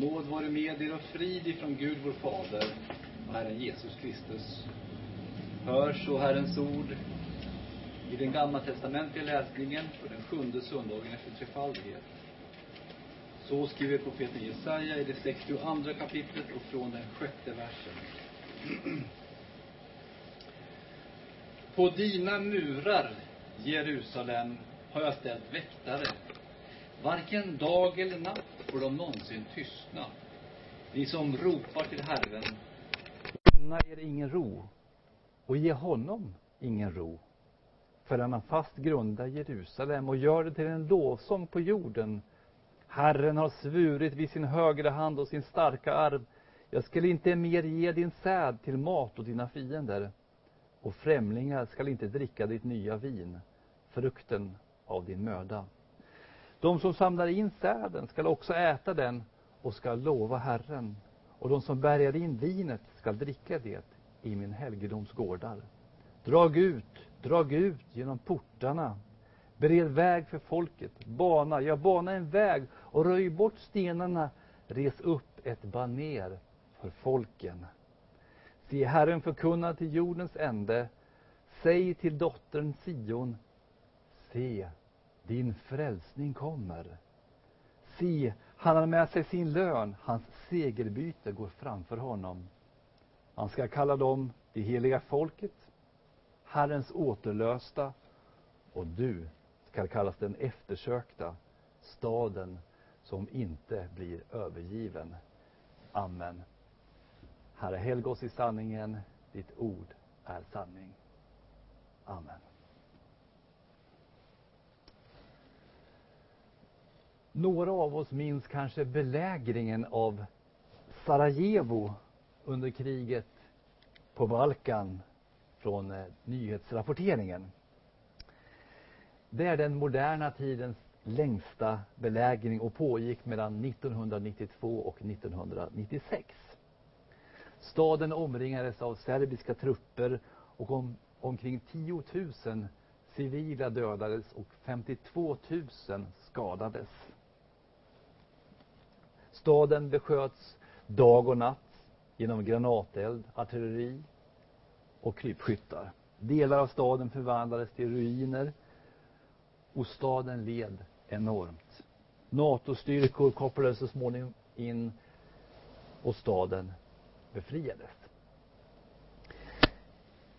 Nåd vare med er och frid ifrån Gud vår Fader och Herren Jesus Kristus. Hör så Herrens ord i den gammaltestamentliga läsningen för den sjunde söndagen efter trefaldighet. Så skriver profeten Jesaja i det 62 kapitlet och från den sjätte versen. På dina murar, Jerusalem, har jag ställt väktare. Varken dag eller natt får de någonsin tystna. Ni som ropar till Herren, unna er ingen ro och ge honom ingen ro förrän han fast grundar Jerusalem och gör det till en lovsång på jorden. Herren har svurit vid sin högra hand och sin starka arm. Jag skall inte mer ge din säd till mat och dina fiender och främlingar skall inte dricka ditt nya vin, frukten av din möda. De som samlar in säden skall också äta den och skall lova Herren. Och de som bärgar in vinet skall dricka det i min helgedoms gårdar. Drag ut, drag ut genom portarna. Bered väg för folket, bana, ja bana en väg och röj bort stenarna. Res upp ett baner för folken. Se, Herren förkunnar till jordens ände. Säg till dottern Sion, se, din frälsning kommer. Se, han har med sig sin lön, hans segerbyte går framför honom. Han ska kalla dem det heliga folket, Herrens återlösta, och du ska kallas den eftersökta, staden som inte blir övergiven. Amen. Herre, helg oss i sanningen, ditt ord är sanning. Amen. Några av oss minns kanske belägringen av Sarajevo under kriget på Balkan från eh, nyhetsrapporteringen. Det är den moderna tidens längsta belägring och pågick mellan 1992 och 1996. Staden omringades av serbiska trupper och om, omkring 10 000 civila dödades och 52 000 skadades. Staden besköts dag och natt genom granateld, artilleri och krypskyttar. Delar av staden förvandlades till ruiner och staden led enormt. NATO-styrkor kopplades så småningom in och staden befriades.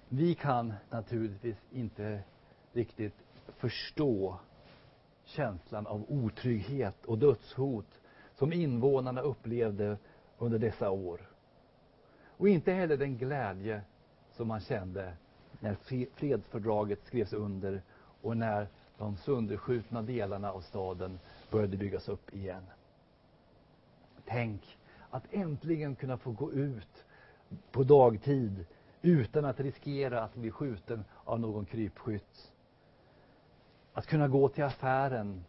Vi kan naturligtvis inte riktigt förstå känslan av otrygghet och dödshot som invånarna upplevde under dessa år. Och inte heller den glädje som man kände när fredsfördraget skrevs under och när de sönderskjutna delarna av staden började byggas upp igen. Tänk att äntligen kunna få gå ut på dagtid utan att riskera att bli skjuten av någon krypskytt. Att kunna gå till affären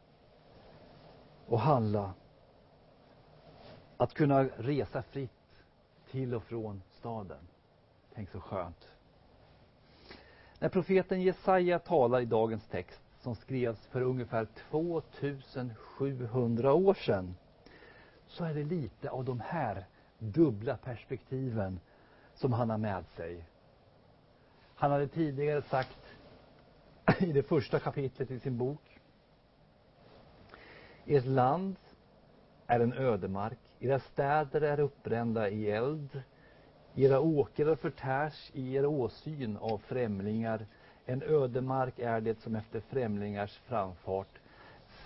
och handla. Att kunna resa fritt till och från staden. Tänk så skönt. När profeten Jesaja talar i dagens text som skrevs för ungefär 2700 år sedan så är det lite av de här dubbla perspektiven som han har med sig. Han hade tidigare sagt i det första kapitlet i sin bok Ert land är en ödemark, era städer är uppbrända i eld, era åkrar förtärs i er åsyn av främlingar. En ödemark är det som efter främlingars framfart.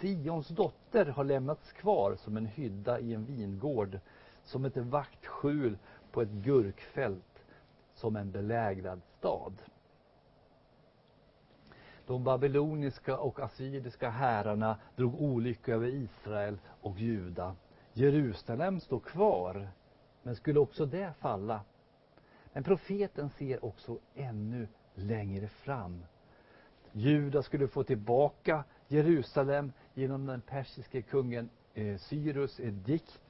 Sions dotter har lämnats kvar som en hydda i en vingård, som ett vaktskjul på ett gurkfält, som en belägrad stad. De babyloniska och assyriska herrarna drog olycka över Israel och Juda. Jerusalem står kvar, men skulle också det falla? Men profeten ser också ännu längre fram. Juda skulle få tillbaka Jerusalem genom den persiske kungen eh, Cyrus edikt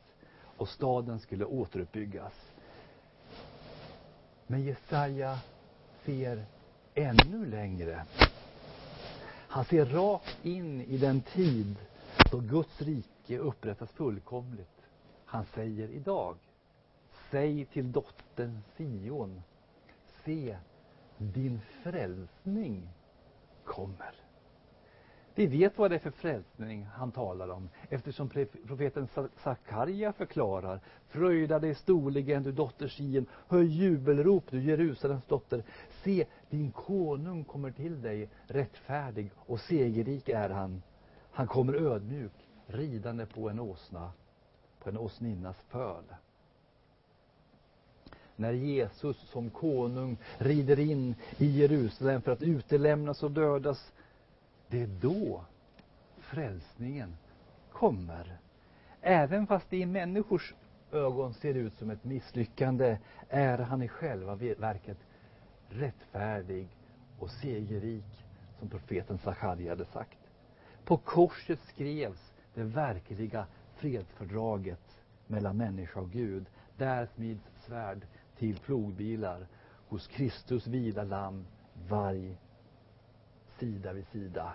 och staden skulle återuppbyggas. Men Jesaja ser ännu längre. Han ser rakt in i den tid då Guds rike upprättas fullkomligt. Han säger idag, säg till dottern Sion, se, din frälsning kommer. Vi vet vad det är för frälsning han talar om eftersom profeten Sakarja förklarar Fröjda dig storligen du dotter Sion, höj jubelrop du Jerusalems dotter. Se, din konung kommer till dig, rättfärdig och segerrik är han. Han kommer ödmjuk, ridande på en åsna, på en åsninnas föl. När Jesus som konung rider in i Jerusalem för att utelämnas och dödas det är då frälsningen kommer. Även fast det i människors ögon ser ut som ett misslyckande är han i själva verket rättfärdig och segerrik, som profeten Sakarja hade sagt. På korset skrevs det verkliga fredsfördraget mellan människa och Gud. Där smids svärd till plogbilar. Hos Kristus vida lamm, varg sida vid sida.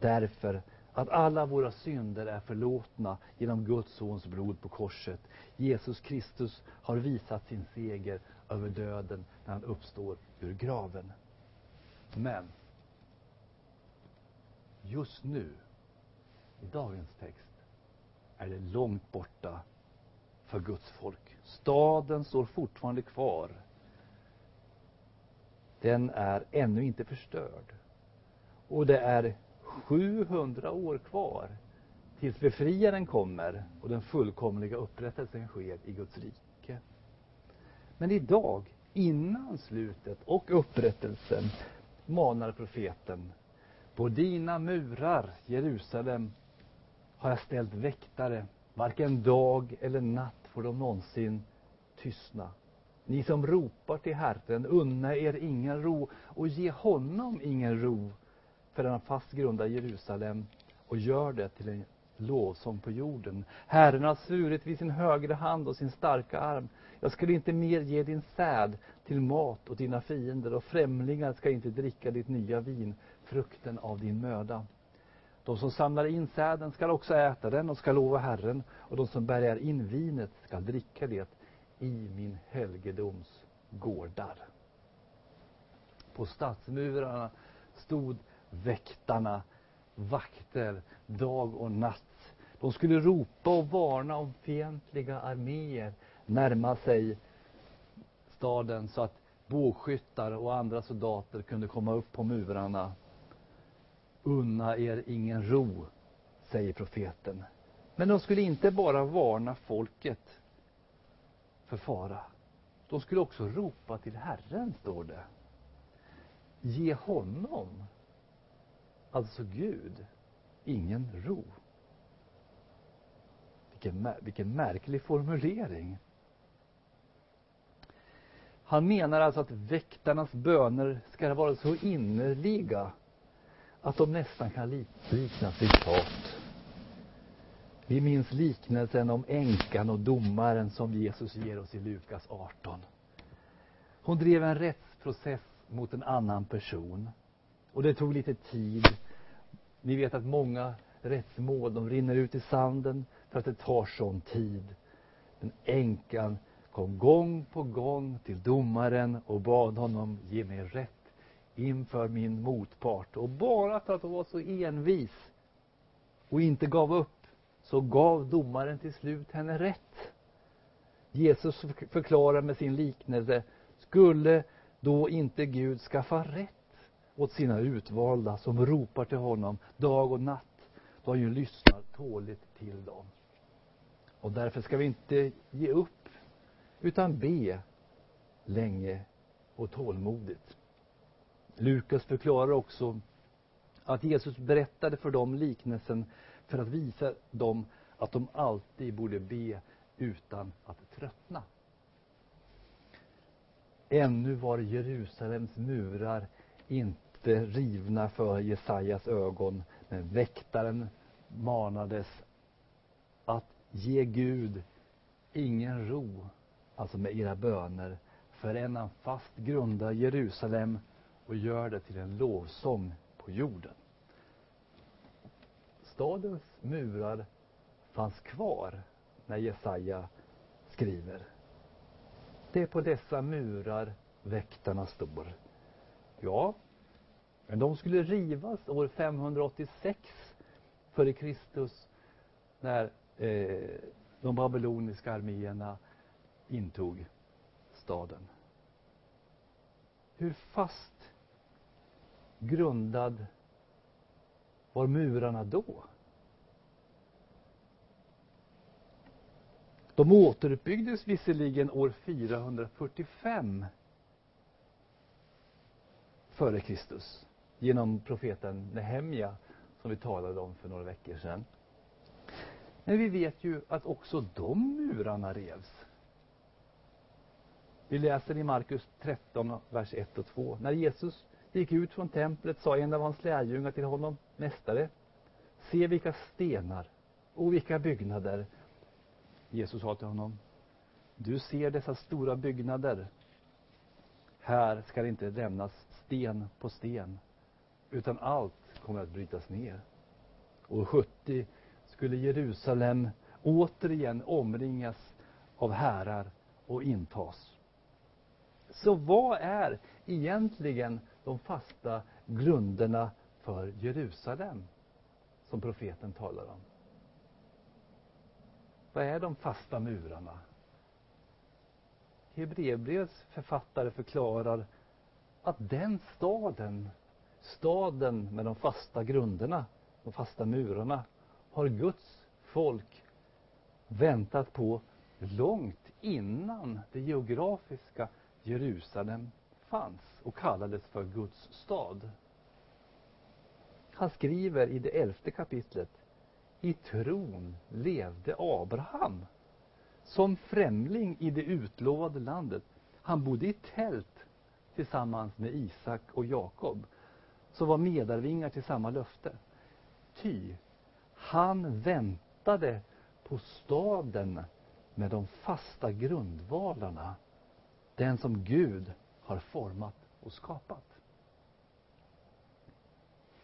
Därför att alla våra synder är förlåtna genom Guds sons blod på korset. Jesus Kristus har visat sin seger över döden när han uppstår ur graven. Men just nu, i dagens text, är det långt borta för Guds folk. Staden står fortfarande kvar. Den är ännu inte förstörd. Och det är 700 år kvar tills befriaren kommer och den fullkomliga upprättelsen sker i Guds rike. Men idag, innan slutet och upprättelsen, manar profeten på dina murar, Jerusalem, har jag ställt väktare. Varken dag eller natt får de någonsin tystna. Ni som ropar till Herren, unna er ingen ro och ge honom ingen ro för han fast grundar Jerusalem och gör det till en lovsång på jorden. Herren har svurit vid sin högra hand och sin starka arm. Jag skulle inte mer ge din säd till mat åt dina fiender och främlingar ska inte dricka ditt nya vin, frukten av din möda. De som samlar in säden skall också äta den och ska lova Herren och de som bärgar in vinet ska dricka det i min helgedoms gårdar. På stadsmurarna stod väktarna, vakter, dag och natt. De skulle ropa och varna om fientliga arméer närma sig staden så att bågskyttar och andra soldater kunde komma upp på murarna. Unna er ingen ro, säger profeten. Men de skulle inte bara varna folket för fara. De skulle också ropa till Herren, står det. Ge honom alltså Gud, ingen ro. Vilken, vilken märklig formulering. Han menar alltså att väktarnas böner ska vara så innerliga att de nästan kan liknas vid tjat. Vi minns liknelsen om änkan och domaren som Jesus ger oss i Lukas 18. Hon drev en rättsprocess mot en annan person. Och det tog lite tid. Ni vet att många rättsmål, de rinner ut i sanden för att det tar sån tid. Men änkan kom gång på gång till domaren och bad honom ge mig rätt inför min motpart. Och bara för att hon var så envis och inte gav upp så gav domaren till slut henne rätt. Jesus förklarar med sin liknelse, skulle då inte Gud skaffa rätt åt sina utvalda som ropar till honom dag och natt, då han ju lyssnar tåligt till dem. Och därför ska vi inte ge upp, utan be länge och tålmodigt. Lukas förklarar också att Jesus berättade för dem liknelsen för att visa dem att de alltid borde be utan att tröttna. Ännu var Jerusalems murar inte rivna för Jesajas ögon. Men väktaren manades att ge Gud ingen ro, alltså med era böner, förrän han fast grundar Jerusalem och gör det till en lovsång på jorden. Stadens murar fanns kvar, när Jesaja skriver. Det är på dessa murar väktarna står. Ja, men de skulle rivas år 586 före Kristus när eh, de babyloniska arméerna intog staden. Hur fast grundad var murarna då? De återuppbyggdes visserligen år 445 före Kristus genom profeten Nehemja som vi talade om för några veckor sedan. Men vi vet ju att också de murarna revs. Vi läser i Markus 13, vers 1 och 2. När Jesus gick ut från templet sa en av hans lärjungar till honom, Mästare, se vilka stenar och vilka byggnader. Jesus sa till honom, du ser dessa stora byggnader. Här ska det inte lämnas sten på sten, utan allt kommer att brytas ner. och 70 skulle Jerusalem återigen omringas av härar och intas. Så vad är egentligen de fasta grunderna för Jerusalem som profeten talar om? Vad är de fasta murarna? Hebreerbrevets författare förklarar att den staden, staden med de fasta grunderna, de fasta murarna, har Guds folk väntat på långt innan det geografiska Jerusalem fanns och kallades för Guds stad. Han skriver i det elfte kapitlet i tron levde Abraham som främling i det utlovade landet. Han bodde i tält tillsammans med Isak och Jakob som var medarvingar till samma löfte. Ty han väntade på staden med de fasta grundvalarna. Den som Gud har format och skapat.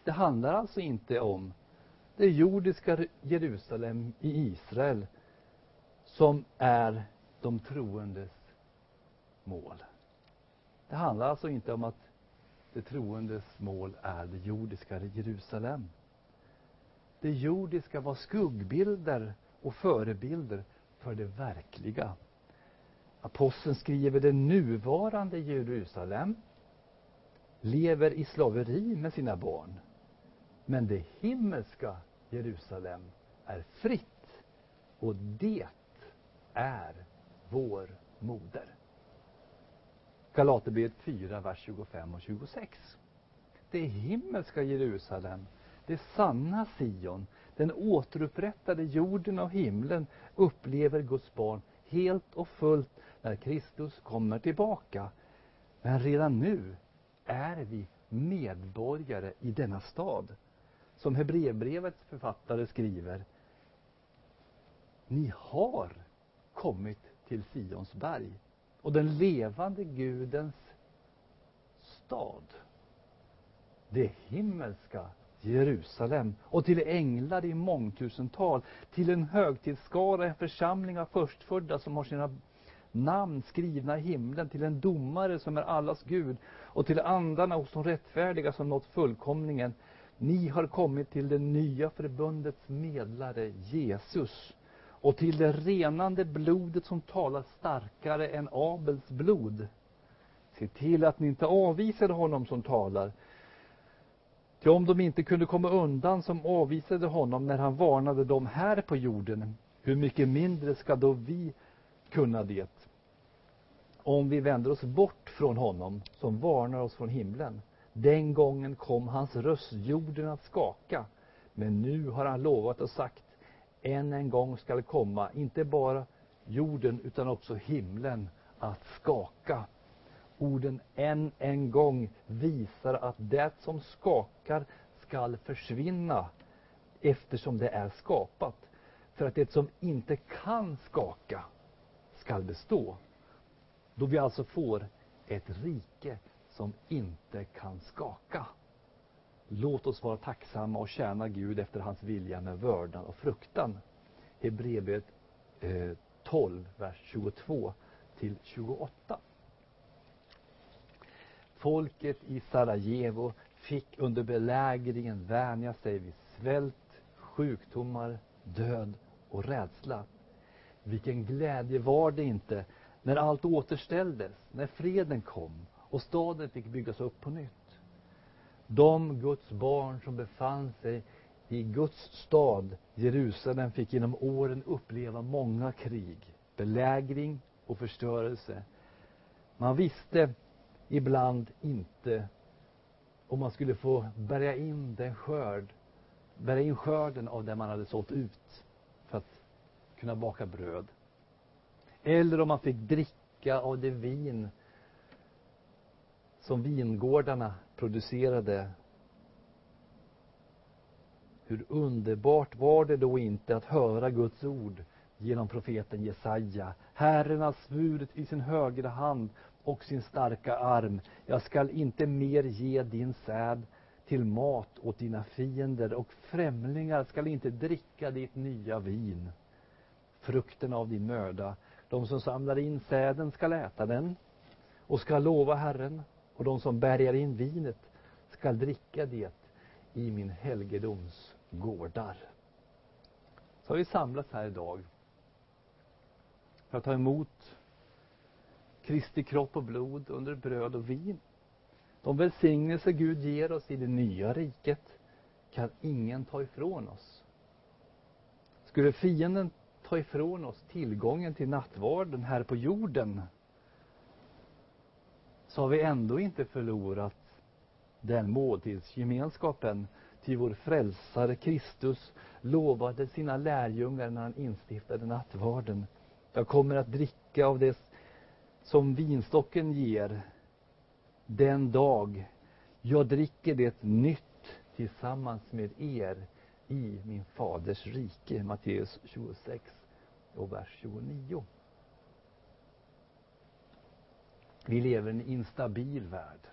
Det handlar alltså inte om det jordiska Jerusalem i Israel som är de troendes mål. Det handlar alltså inte om att det troendes mål är det jordiska Jerusalem. Det jordiska var skuggbilder och förebilder för det verkliga. Aposteln skriver det nuvarande Jerusalem lever i slaveri med sina barn. Men det himmelska Jerusalem är fritt och det är vår moder. Galaterbrevet 4, vers 25 och 26. Det himmelska Jerusalem, det sanna Sion, den återupprättade jorden och himlen upplever Guds barn helt och fullt när Kristus kommer tillbaka. Men redan nu är vi medborgare i denna stad. Som Hebreerbrevets författare skriver. Ni har kommit till Sions berg och den levande Gudens stad. Det himmelska Jerusalem och till änglar i mångtusental, till en högtidsskara, en församling av förstfödda som har sina namn skrivna i himlen, till en domare som är allas Gud och till andarna hos de rättfärdiga som nått fullkomningen. Ni har kommit till det nya förbundets medlare Jesus och till det renande blodet som talar starkare än Abels blod. Se till att ni inte avvisar honom som talar. Ty om de inte kunde komma undan som avvisade honom när han varnade dem här på jorden, hur mycket mindre ska då vi kunna det? Om vi vänder oss bort från honom som varnar oss från himlen. Den gången kom hans röst jorden att skaka. Men nu har han lovat och sagt, än en gång skall komma, inte bara jorden utan också himlen att skaka. Orden än en gång visar att det som skakar skall försvinna eftersom det är skapat. För att det som inte kan skaka skall bestå. Då vi alltså får ett rike som inte kan skaka. Låt oss vara tacksamma och tjäna Gud efter hans vilja med vördnad och fruktan. Hebreerbrevet eh, 12, vers 22 till 28. Folket i Sarajevo fick under belägringen vänja sig vid svält, sjukdomar, död och rädsla. Vilken glädje var det inte när allt återställdes, när freden kom och staden fick byggas upp på nytt. De Guds barn som befann sig i Guds stad Jerusalem fick genom åren uppleva många krig, belägring och förstörelse. Man visste ibland inte om man skulle få bärga in den skörd, bära in skörden av det man hade sålt ut för att kunna baka bröd. Eller om man fick dricka av det vin som vingårdarna producerade. Hur underbart var det då inte att höra Guds ord genom profeten Jesaja. Herren har svurit i sin högra hand och sin starka arm. Jag skall inte mer ge din säd till mat åt dina fiender och främlingar skall inte dricka ditt nya vin. Frukten av din möda. De som samlar in säden skall äta den och skall lova Herren och de som bärgar in vinet skall dricka det i min helgedoms gårdar. Så har vi samlats här idag för att ta emot Kristi kropp och blod under bröd och vin. De välsignelser Gud ger oss i det nya riket kan ingen ta ifrån oss. Skulle fienden ta ifrån oss tillgången till nattvarden här på jorden så har vi ändå inte förlorat den måltidsgemenskapen till vår frälsare Kristus lovade sina lärjungar när han instiftade nattvarden. Jag kommer att dricka av det som vinstocken ger den dag jag dricker det nytt tillsammans med er i min faders rike. Matteus 26 och vers 29. Vi lever i en instabil värld.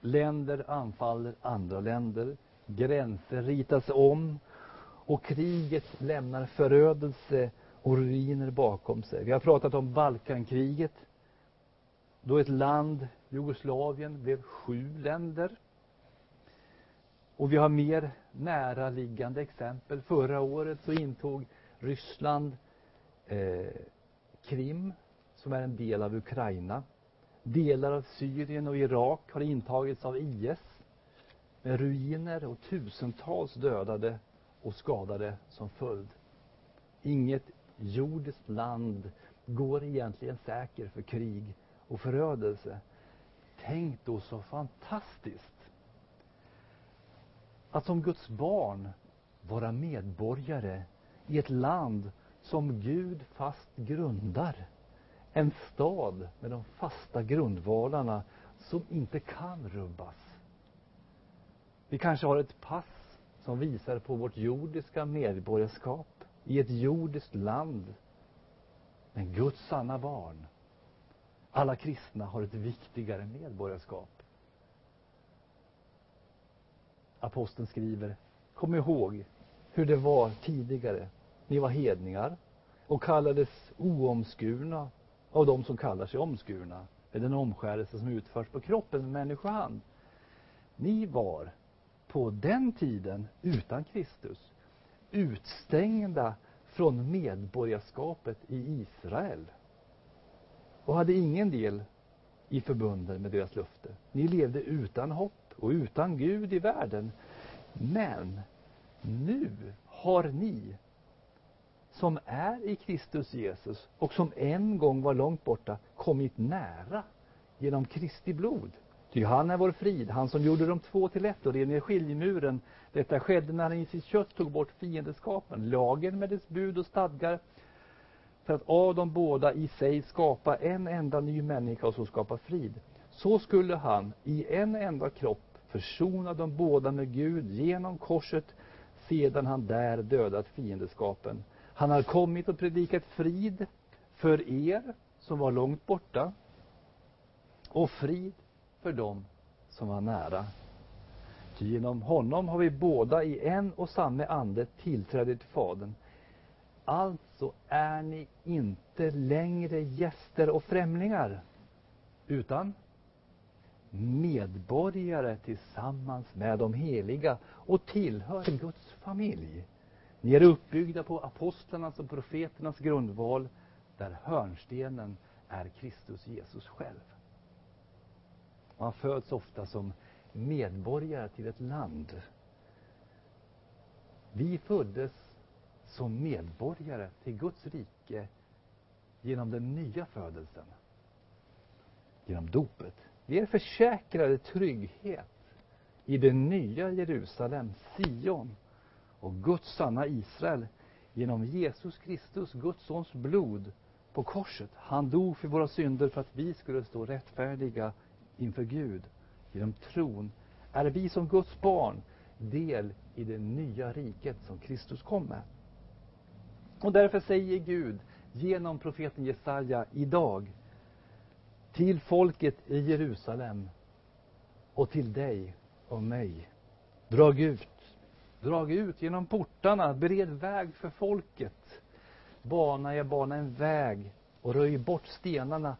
Länder anfaller andra länder. Gränser ritas om. Och kriget lämnar förödelse och ruiner bakom sig. Vi har pratat om Balkankriget. Då ett land, Jugoslavien, blev sju länder. Och vi har mer näraliggande exempel. Förra året så intog Ryssland eh, Krim, som är en del av Ukraina. Delar av Syrien och Irak har intagits av IS med ruiner och tusentals dödade och skadade som följd. Inget jordiskt land går egentligen säker för krig och förödelse. Tänk då så fantastiskt att som Guds barn vara medborgare i ett land som Gud fast grundar. En stad med de fasta grundvalarna som inte kan rubbas. Vi kanske har ett pass som visar på vårt jordiska medborgarskap i ett jordiskt land. Men Guds sanna barn, alla kristna har ett viktigare medborgarskap. Aposteln skriver, kom ihåg hur det var tidigare. Ni var hedningar och kallades oomskurna av de som kallar sig omskurna med den omskärelse som utförs på kroppen med människohand. Ni var på den tiden utan Kristus utstängda från medborgarskapet i Israel och hade ingen del i förbunden med deras löfte. Ni levde utan hopp och utan Gud i världen. Men nu har ni som är i Kristus Jesus och som en gång var långt borta kommit nära genom Kristi blod. Ty han är vår frid, han som gjorde de två till ett och rev ner skiljemuren. Detta skedde när han i sitt kött tog bort fiendeskapen, lagen med dess bud och stadgar, för att av de båda i sig skapa en enda ny människa och så skapa frid. Så skulle han i en enda kropp försona de båda med Gud genom korset, sedan han där dödat fiendeskapen. Han har kommit och predikat frid för er som var långt borta och frid för dem som var nära. Ty Genom honom har vi båda i en och samma ande tillträde till Fadern. Alltså är ni inte längre gäster och främlingar, utan medborgare tillsammans med de heliga och tillhör Guds familj. Ni är uppbyggda på apostlarnas och profeternas grundval, där hörnstenen är Kristus Jesus själv. Man föds ofta som medborgare till ett land. Vi föddes som medborgare till Guds rike genom den nya födelsen. Genom dopet. Vi är försäkrade trygghet i det nya Jerusalem, Sion och Guds sanna Israel genom Jesus Kristus, Guds sons blod på korset. Han dog för våra synder för att vi skulle stå rättfärdiga inför Gud. Genom tron är vi som Guds barn del i det nya riket som Kristus kom med. Och därför säger Gud genom profeten Jesaja idag till folket i Jerusalem och till dig och mig. Drag ut, drag ut genom portarna, bered väg för folket. Bana er bana en väg och röj bort stenarna.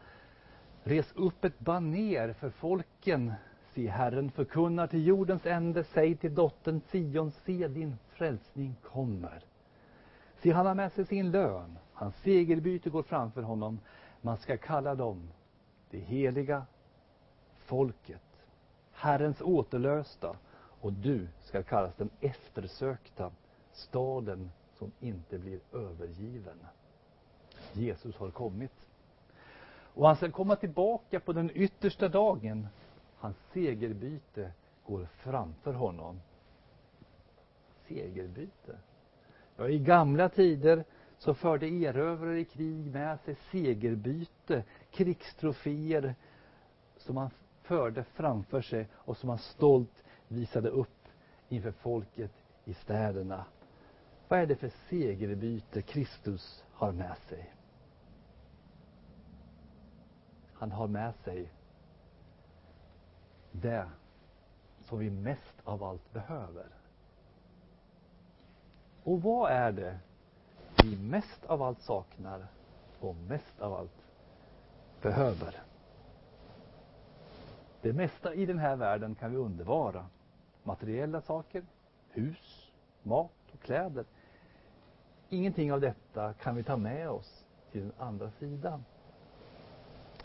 Res upp ett baner för folken. Se, Herren förkunnar till jordens ände, säg till dottern Sion, se din frälsning kommer. Se, han har med sig sin lön, hans segerbyte går framför honom. Man ska kalla dem det heliga folket, Herrens återlösta, och du ska kallas den eftersökta, staden som inte blir övergiven. Jesus har kommit. Och han ska komma tillbaka på den yttersta dagen. Hans segerbyte går framför honom. Segerbyte? Ja, i gamla tider så förde erövrare i krig med sig segerbyte, krigstroféer som han förde framför sig och som han stolt visade upp inför folket i städerna. Vad är det för segerbyte Kristus har med sig? Han har med sig det som vi mest av allt behöver. Och vad är det vi mest av allt saknar och mest av allt behöver? Det mesta i den här världen kan vi undervara. Materiella saker, hus, mat och kläder. Ingenting av detta kan vi ta med oss till den andra sidan.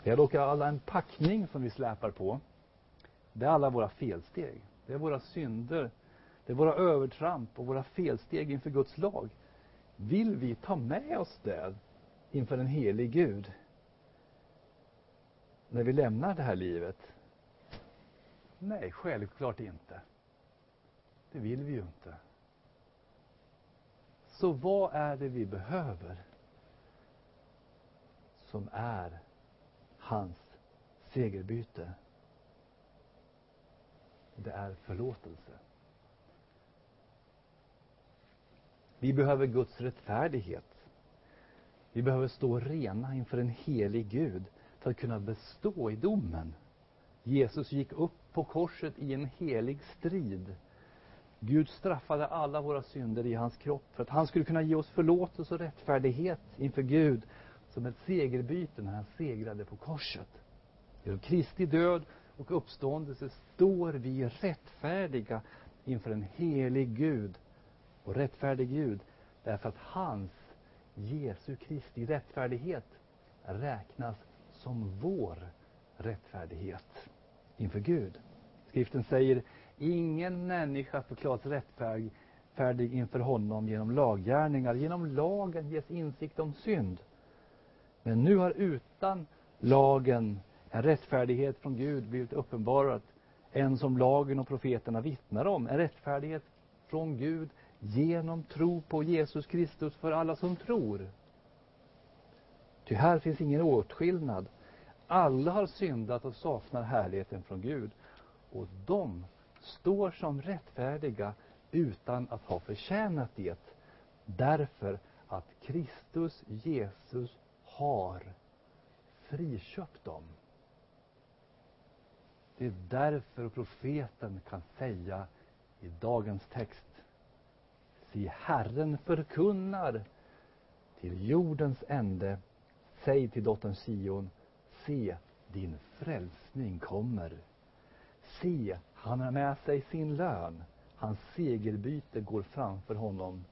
Vi har dock alla en packning som vi släpar på. Det är alla våra felsteg. Det är våra synder. Det är våra övertramp och våra felsteg inför Guds lag. Vill vi ta med oss det inför en helig Gud när vi lämnar det här livet? Nej, självklart inte. Det vill vi ju inte. Så vad är det vi behöver som är hans segerbyte? Det är förlåtelse. Vi behöver Guds rättfärdighet. Vi behöver stå rena inför en helig Gud för att kunna bestå i domen. Jesus gick upp på korset i en helig strid. Gud straffade alla våra synder i hans kropp för att han skulle kunna ge oss förlåtelse och rättfärdighet inför Gud som ett segerbyte när han segrade på korset. Genom Kristi död och uppståndelse står vi rättfärdiga inför en helig Gud och rättfärdig Gud därför att hans, Jesu Kristi rättfärdighet räknas som vår rättfärdighet inför Gud. Skriften säger ingen människa förklaras rättfärdig inför honom genom laggärningar. Genom lagen ges insikt om synd. Men nu har utan lagen en rättfärdighet från Gud blivit uppenbarat. En som lagen och profeterna vittnar om. En rättfärdighet från Gud genom tro på Jesus Kristus för alla som tror. Ty här finns ingen åtskillnad. Alla har syndat och saknar härligheten från Gud. Och de står som rättfärdiga utan att ha förtjänat det. Därför att Kristus Jesus har friköpt dem. Det är därför profeten kan säga i dagens text Se, Herren förkunnar till jordens ände. Säg till dottern Sion, se, din frälsning kommer. Se, han har med sig sin lön. Hans segerbyte går framför honom.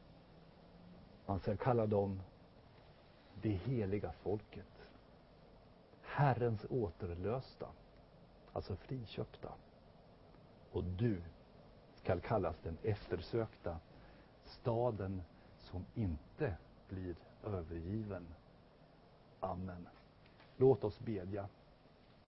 Man ska kalla dem det heliga folket. Herrens återlösta, alltså friköpta. Och du skall kallas den eftersökta, staden som inte blir övergiven. Amen. Låt oss bedja.